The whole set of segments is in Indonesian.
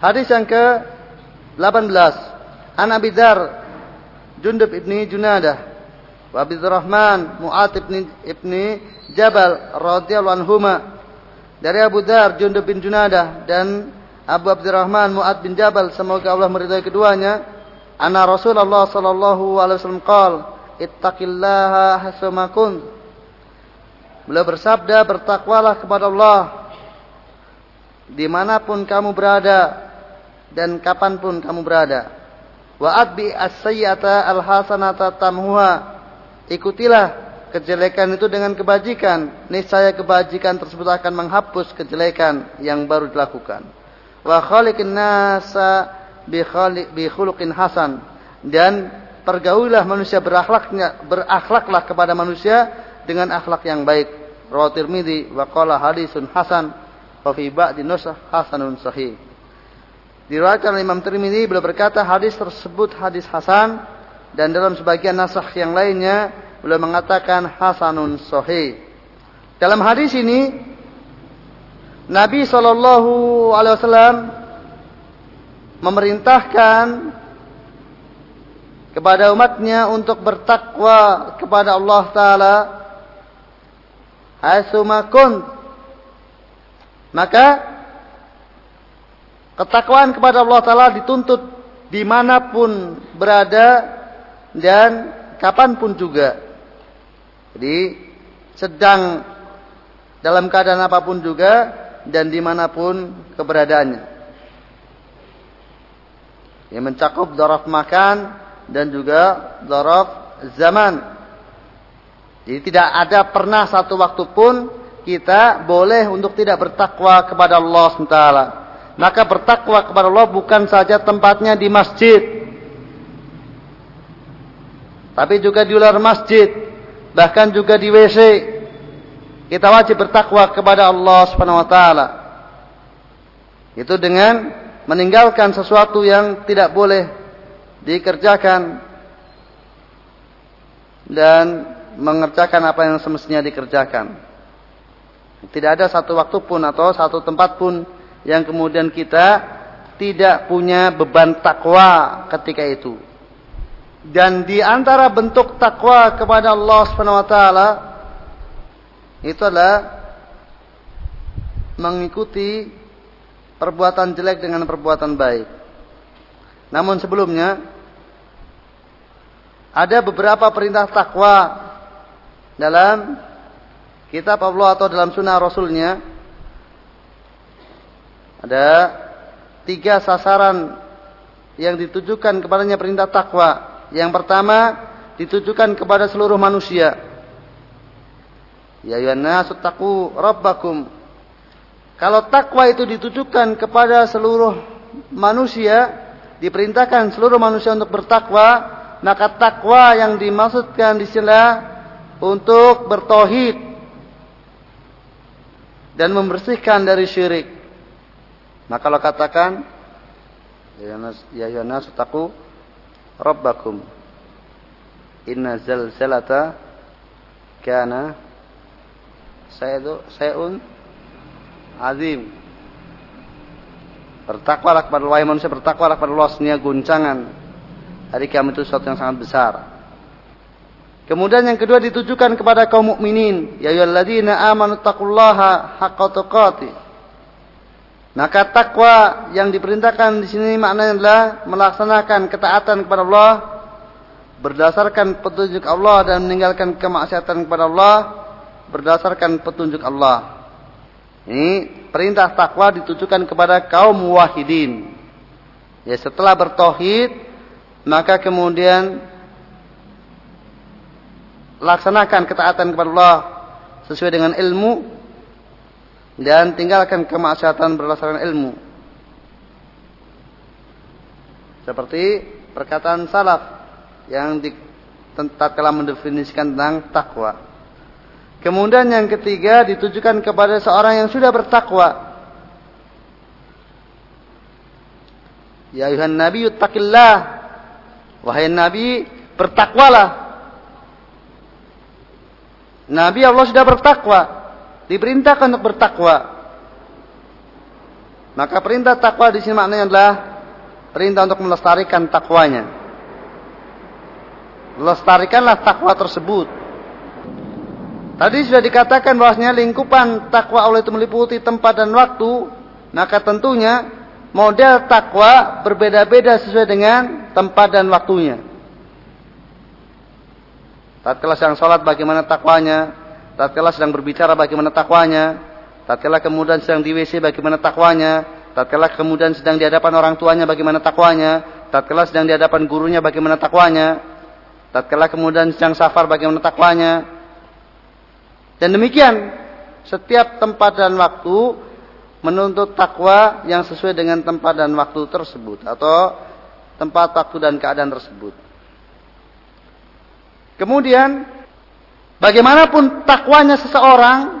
Hadis yang ke 18. An Abi Dzar Jundub ibni Junadah wa Rahman Mu'ad ibni, ibni Jabal radhiyallahu anhuma. Dari Abu Dzar Jundub bin Junadah dan Abu Abdurrahman Mu'ad bin Jabal semoga Allah meridai keduanya. Anna Rasulullah sallallahu alaihi wasallam qaal ittaqillaha hasumakun beliau bersabda bertakwalah kepada Allah di mana pun kamu berada dan kapan pun kamu berada. Wa adbi as-sayyata al-hasanata tamhuha. Ikutilah kejelekan itu dengan kebajikan. Niscaya kebajikan tersebut akan menghapus kejelekan yang baru dilakukan. Wa khaliqin nasa bi khuluqin hasan. Dan pergaulilah manusia berakhlaknya berakhlaklah kepada manusia dengan akhlak yang baik. Rawahu Tirmidzi wa qala hadisun hasan wa fi ba'di nusah hasanun sahih. Diriwayatkan oleh Imam Tirmidzi beliau berkata hadis tersebut hadis hasan dan dalam sebagian nasakh yang lainnya beliau mengatakan hasanun sahih. Dalam hadis ini Nabi Shallallahu alaihi wasallam memerintahkan kepada umatnya untuk bertakwa kepada Allah taala haitsumakun maka Ketakwaan kepada Allah Ta'ala dituntut di mana pun berada dan kapan pun juga. Jadi sedang dalam keadaan apa pun juga dan di mana pun keberadaannya. Yang mencakup doraf makan dan juga doraf zaman. Jadi tidak ada pernah satu waktu pun kita boleh untuk tidak bertakwa kepada Allah SWT. Maka bertakwa kepada Allah bukan saja tempatnya di masjid. Tapi juga di luar masjid. Bahkan juga di WC. Kita wajib bertakwa kepada Allah Subhanahu wa taala. Itu dengan meninggalkan sesuatu yang tidak boleh dikerjakan dan mengerjakan apa yang semestinya dikerjakan. Tidak ada satu waktu pun atau satu tempat pun yang kemudian kita tidak punya beban takwa ketika itu. Dan di antara bentuk takwa kepada Allah Subhanahu wa taala itu adalah mengikuti perbuatan jelek dengan perbuatan baik. Namun sebelumnya ada beberapa perintah takwa dalam kitab Allah atau dalam sunnah Rasulnya ada tiga sasaran yang ditujukan kepadanya perintah takwa. Yang pertama ditujukan kepada seluruh manusia. Ya ayuhan nasu rabbakum. Kalau takwa itu ditujukan kepada seluruh manusia, diperintahkan seluruh manusia untuk bertakwa, maka takwa yang dimaksudkan di sini untuk bertauhid dan membersihkan dari syirik. Maka kalau katakan ya Yohanes taku rabbakum inna zalzalata kana sayadu sayun azim. Bertakwalah kepada wahai manusia bertakwalah kepada Allah. Guncangan hari kiamat itu sesuatu yang sangat besar. Kemudian yang kedua ditujukan kepada kaum mukminin, ya ayyuhalladzina amanu taqullaha haqqa tuqatih maka takwa yang diperintahkan di sini maknanya adalah melaksanakan ketaatan kepada Allah berdasarkan petunjuk Allah dan meninggalkan kemaksiatan kepada Allah berdasarkan petunjuk Allah. Ini perintah takwa ditujukan kepada kaum muwahhidin. Ya setelah bertauhid maka kemudian laksanakan ketaatan kepada Allah sesuai dengan ilmu dan tinggalkan kemaksiatan berdasarkan ilmu. Seperti perkataan salaf yang di, tatkala mendefinisikan tentang takwa. Kemudian yang ketiga ditujukan kepada seorang yang sudah bertakwa. Ya ayuhan nabi yuttaqillah. Wahai nabi, bertakwalah. Nabi Allah sudah bertakwa diperintahkan untuk bertakwa. Maka perintah takwa di sini maknanya adalah perintah untuk melestarikan takwanya. Lestarikanlah takwa tersebut. Tadi sudah dikatakan bahwasanya lingkupan takwa Allah itu meliputi tempat dan waktu, maka tentunya model takwa berbeda-beda sesuai dengan tempat dan waktunya. Tatkala sedang sholat bagaimana takwanya, tatkala sedang berbicara bagaimana takwanya, tatkala kemudian sedang di WC bagaimana takwanya, tatkala kemudian sedang di hadapan orang tuanya bagaimana takwanya, tatkala sedang di hadapan gurunya bagaimana takwanya, tatkala kemudian sedang safar bagaimana takwanya. Dan demikian setiap tempat dan waktu menuntut takwa yang sesuai dengan tempat dan waktu tersebut atau tempat waktu dan keadaan tersebut. Kemudian bagaimanapun takwanya seseorang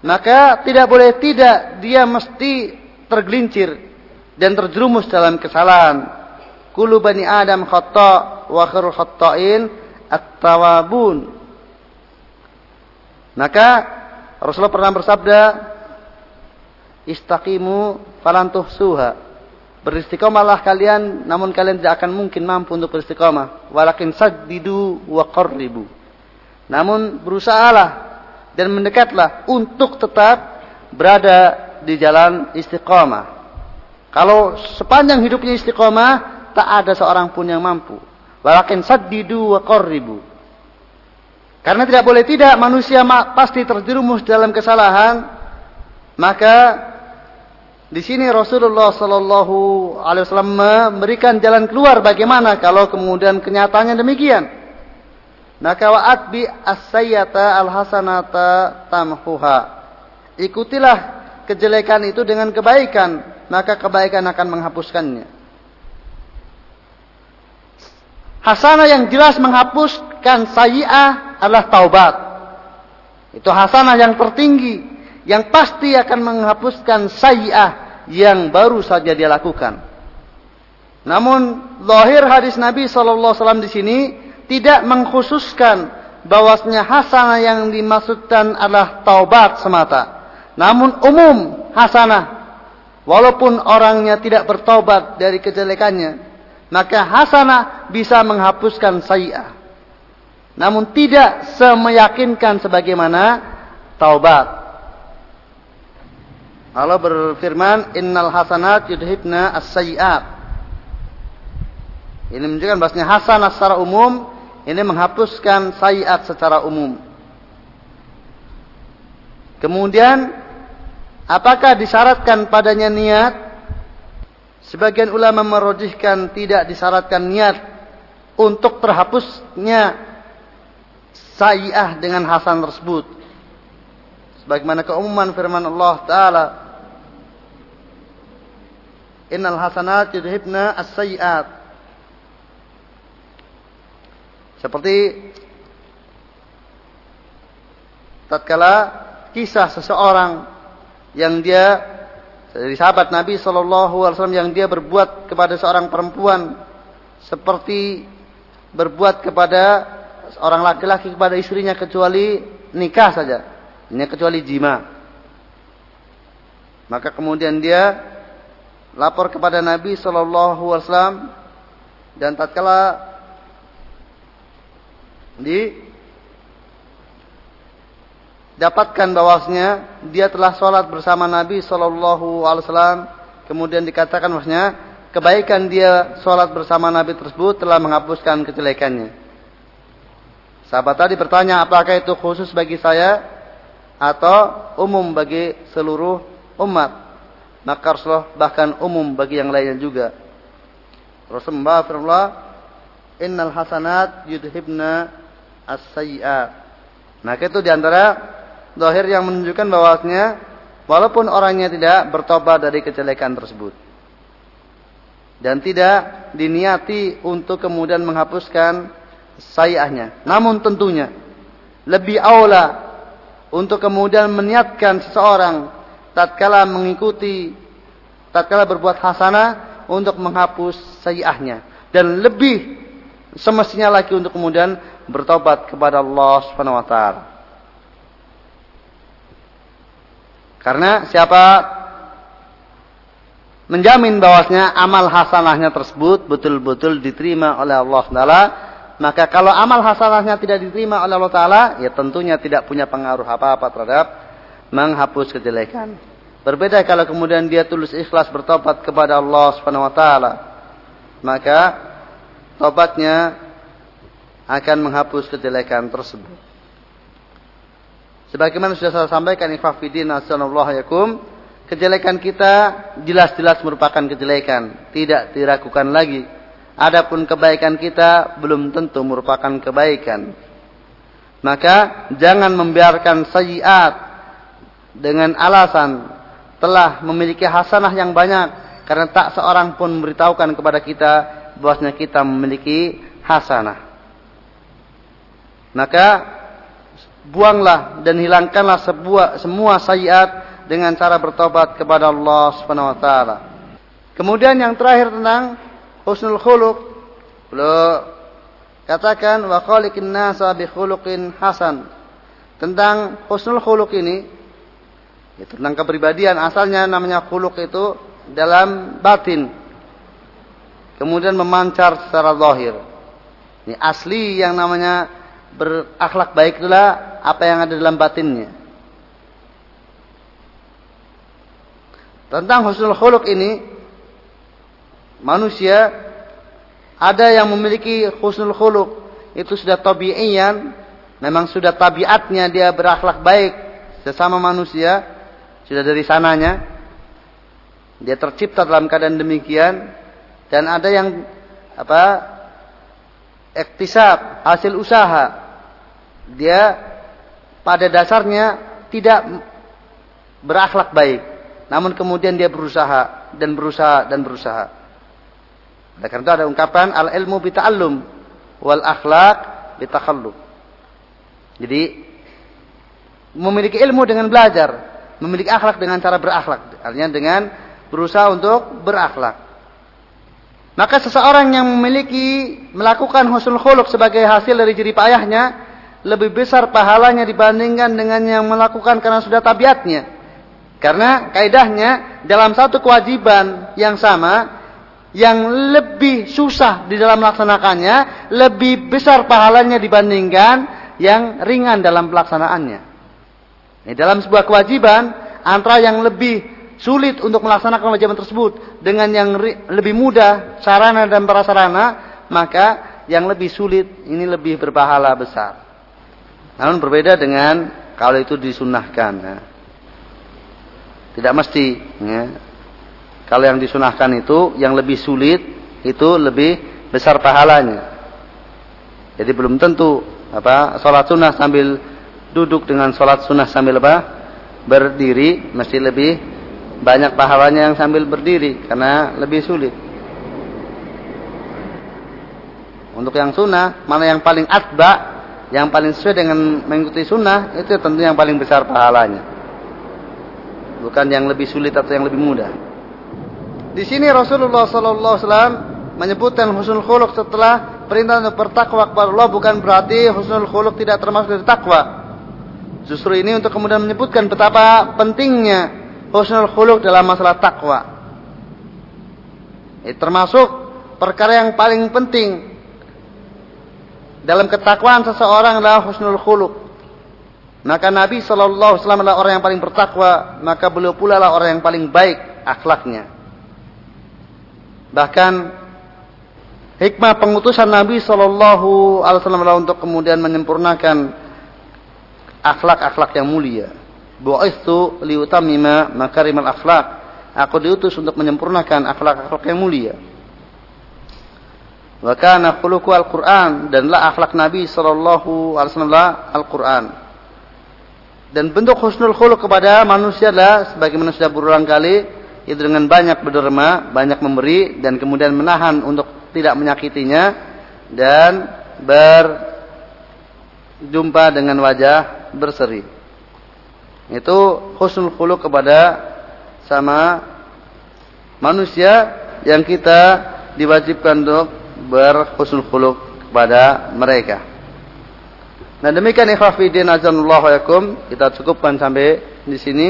maka tidak boleh tidak dia mesti tergelincir dan terjerumus dalam kesalahan. Kulu bani Adam khata wa khairul khata'in at-tawabun. Maka Rasulullah pernah bersabda, "Istaqimu falantuh suha." Beristiqomalah kalian namun kalian tidak akan mungkin mampu untuk beristiqomah. Walakin saddidu wa qarribu. Namun berusahalah dan mendekatlah untuk tetap berada di jalan istiqomah. Kalau sepanjang hidupnya istiqomah, tak ada seorang pun yang mampu. Walakin saddidu wa qarribu. Karena tidak boleh tidak manusia pasti terjerumus dalam kesalahan, maka di sini Rasulullah Sallallahu Alaihi Wasallam memberikan jalan keluar bagaimana kalau kemudian kenyataannya demikian. Maka wa'at bi as-sayyata al-hasanata tamhuha. Ikutilah kejelekan itu dengan kebaikan, maka kebaikan akan menghapuskannya. Hasanah yang jelas menghapuskan sayi'ah adalah taubat. Itu hasanah yang tertinggi yang pasti akan menghapuskan sayi'ah yang baru saja dia lakukan. Namun lahir hadis Nabi SAW di sini tidak mengkhususkan bahwasanya hasanah yang dimaksudkan adalah taubat semata. Namun umum hasanah walaupun orangnya tidak bertobat dari kejelekannya, maka hasanah bisa menghapuskan sayi'ah. Namun tidak semeyakinkan sebagaimana taubat. Allah berfirman, "Innal hasanat yudhibna as-sayyi'at." Ini menunjukkan bahasanya hasanah secara umum ini menghapuskan sayiat secara umum. Kemudian apakah disyaratkan padanya niat? Sebagian ulama merojihkan tidak disyaratkan niat untuk terhapusnya sayi'ah dengan hasan tersebut. Sebagaimana keumuman firman Allah Ta'ala. Innal hasanat yudhibna as-sayiat. Seperti tatkala kisah seseorang yang dia dari sahabat Nabi Shallallahu Alaihi Wasallam yang dia berbuat kepada seorang perempuan seperti berbuat kepada seorang laki-laki kepada istrinya kecuali nikah saja. Ini kecuali jima. Maka kemudian dia lapor kepada Nabi Shallallahu Alaihi Wasallam dan tatkala di dapatkan bahwasanya dia telah sholat bersama Nabi Shallallahu Alaihi Wasallam kemudian dikatakan bahwasanya kebaikan dia sholat bersama Nabi tersebut telah menghapuskan kejelekannya. Sahabat tadi bertanya apakah itu khusus bagi saya atau umum bagi seluruh umat. Maka Rasulullah bahkan umum bagi yang lainnya juga. Rasulullah Innal hasanat yudhibna as-sayyi'at. Maka itu di antara dohir yang menunjukkan bahwasanya walaupun orangnya tidak bertobat dari kejelekan tersebut dan tidak diniati untuk kemudian menghapuskan sayi'ahnya. Namun tentunya lebih aula untuk kemudian meniatkan seseorang tatkala mengikuti tatkala berbuat hasanah untuk menghapus sayiahnya dan lebih semestinya lagi untuk kemudian bertobat kepada Allah Subhanahu wa taala. Karena siapa menjamin bahwasanya amal hasanahnya tersebut betul-betul diterima oleh Allah Taala. Maka kalau amal hasanahnya tidak diterima oleh Allah Taala, ya tentunya tidak punya pengaruh apa-apa terhadap menghapus kejelekan. Berbeda kalau kemudian dia tulus ikhlas bertobat kepada Allah Subhanahu wa taala. Maka tobatnya akan menghapus kejelekan tersebut. Sebagaimana sudah saya sampaikan ikhwah fidin yakum, kejelekan kita jelas-jelas merupakan kejelekan, tidak diragukan lagi. Adapun kebaikan kita belum tentu merupakan kebaikan. Maka jangan membiarkan sayiat dengan alasan telah memiliki hasanah yang banyak karena tak seorang pun memberitahukan kepada kita bahwasanya kita memiliki hasanah. Maka buanglah dan hilangkanlah sebuah, semua sayiat dengan cara bertobat kepada Allah Subhanahu wa taala. Kemudian yang terakhir tentang husnul khuluq. Beliau katakan wa khaliqin nasa bi khuluqin hasan. Tentang husnul khuluq ini itu tentang kepribadian asalnya namanya khuluq itu dalam batin. Kemudian memancar secara zahir. Ini asli yang namanya berakhlak baik itulah apa yang ada dalam batinnya. Tentang husnul khuluq ini manusia ada yang memiliki husnul khuluq itu sudah tabi'iyan memang sudah tabiatnya dia berakhlak baik sesama manusia sudah dari sananya dia tercipta dalam keadaan demikian dan ada yang apa iktisab, hasil usaha. Dia pada dasarnya tidak berakhlak baik. Namun kemudian dia berusaha dan berusaha dan berusaha. Oleh karena itu ada ungkapan al ilmu bita'allum wal akhlak bitakhallum. Jadi memiliki ilmu dengan belajar, memiliki akhlak dengan cara berakhlak. Artinya dengan berusaha untuk berakhlak. Maka seseorang yang memiliki melakukan husnul khuluq sebagai hasil dari jerih payahnya lebih besar pahalanya dibandingkan dengan yang melakukan karena sudah tabiatnya. Karena kaidahnya dalam satu kewajiban yang sama yang lebih susah di dalam melaksanakannya lebih besar pahalanya dibandingkan yang ringan dalam pelaksanaannya. Ini dalam sebuah kewajiban antara yang lebih sulit untuk melaksanakan kewajiban tersebut dengan yang lebih mudah sarana dan prasarana, maka yang lebih sulit ini lebih berpahala besar. Namun berbeda dengan kalau itu disunahkan. Ya. Tidak mesti. Ya. Kalau yang disunahkan itu yang lebih sulit itu lebih besar pahalanya. Jadi belum tentu apa sholat sunnah sambil duduk dengan sholat sunnah sambil apa berdiri mesti lebih banyak pahalanya yang sambil berdiri karena lebih sulit. Untuk yang sunnah, mana yang paling atba, yang paling sesuai dengan mengikuti sunnah, itu tentu yang paling besar pahalanya. Bukan yang lebih sulit atau yang lebih mudah. Di sini Rasulullah Wasallam menyebutkan husnul khuluq setelah perintah untuk bertakwa kepada Allah bukan berarti husnul khuluq tidak termasuk dari takwa. Justru ini untuk kemudian menyebutkan betapa pentingnya husnul khuluq dalam masalah takwa. Ini termasuk perkara yang paling penting dalam ketakwaan seseorang adalah husnul khuluq. Maka Nabi Shallallahu Alaihi adalah orang yang paling bertakwa, maka beliau pula adalah orang yang paling baik akhlaknya. Bahkan hikmah pengutusan Nabi adalah untuk kemudian menyempurnakan akhlak-akhlak yang mulia. Bu'istu liutamima makarimal akhlak. Aku diutus untuk menyempurnakan akhlak-akhlak yang mulia. Wa kana khuluqu al-Qur'an dan la akhlak Nabi sallallahu alaihi wasallam Al-Qur'an. Dan bentuk husnul khuluq kepada manusia adalah sebagaimana sudah berulang kali itu dengan banyak berderma, banyak memberi dan kemudian menahan untuk tidak menyakitinya dan berjumpa dengan wajah berseri. Itu husnul khuluq kepada sama manusia yang kita diwajibkan untuk berhusnul khuluq kepada mereka. Nah demikian ikhwah fidin azanullah yakum. Kita cukupkan sampai di sini.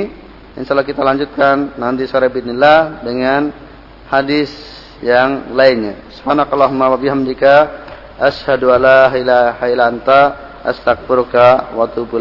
Insyaallah kita lanjutkan nanti sore bismillah dengan hadis yang lainnya. Subhanakallahumma wa bihamdika asyhadu an la ilaha illa anta astaghfiruka wa atubu.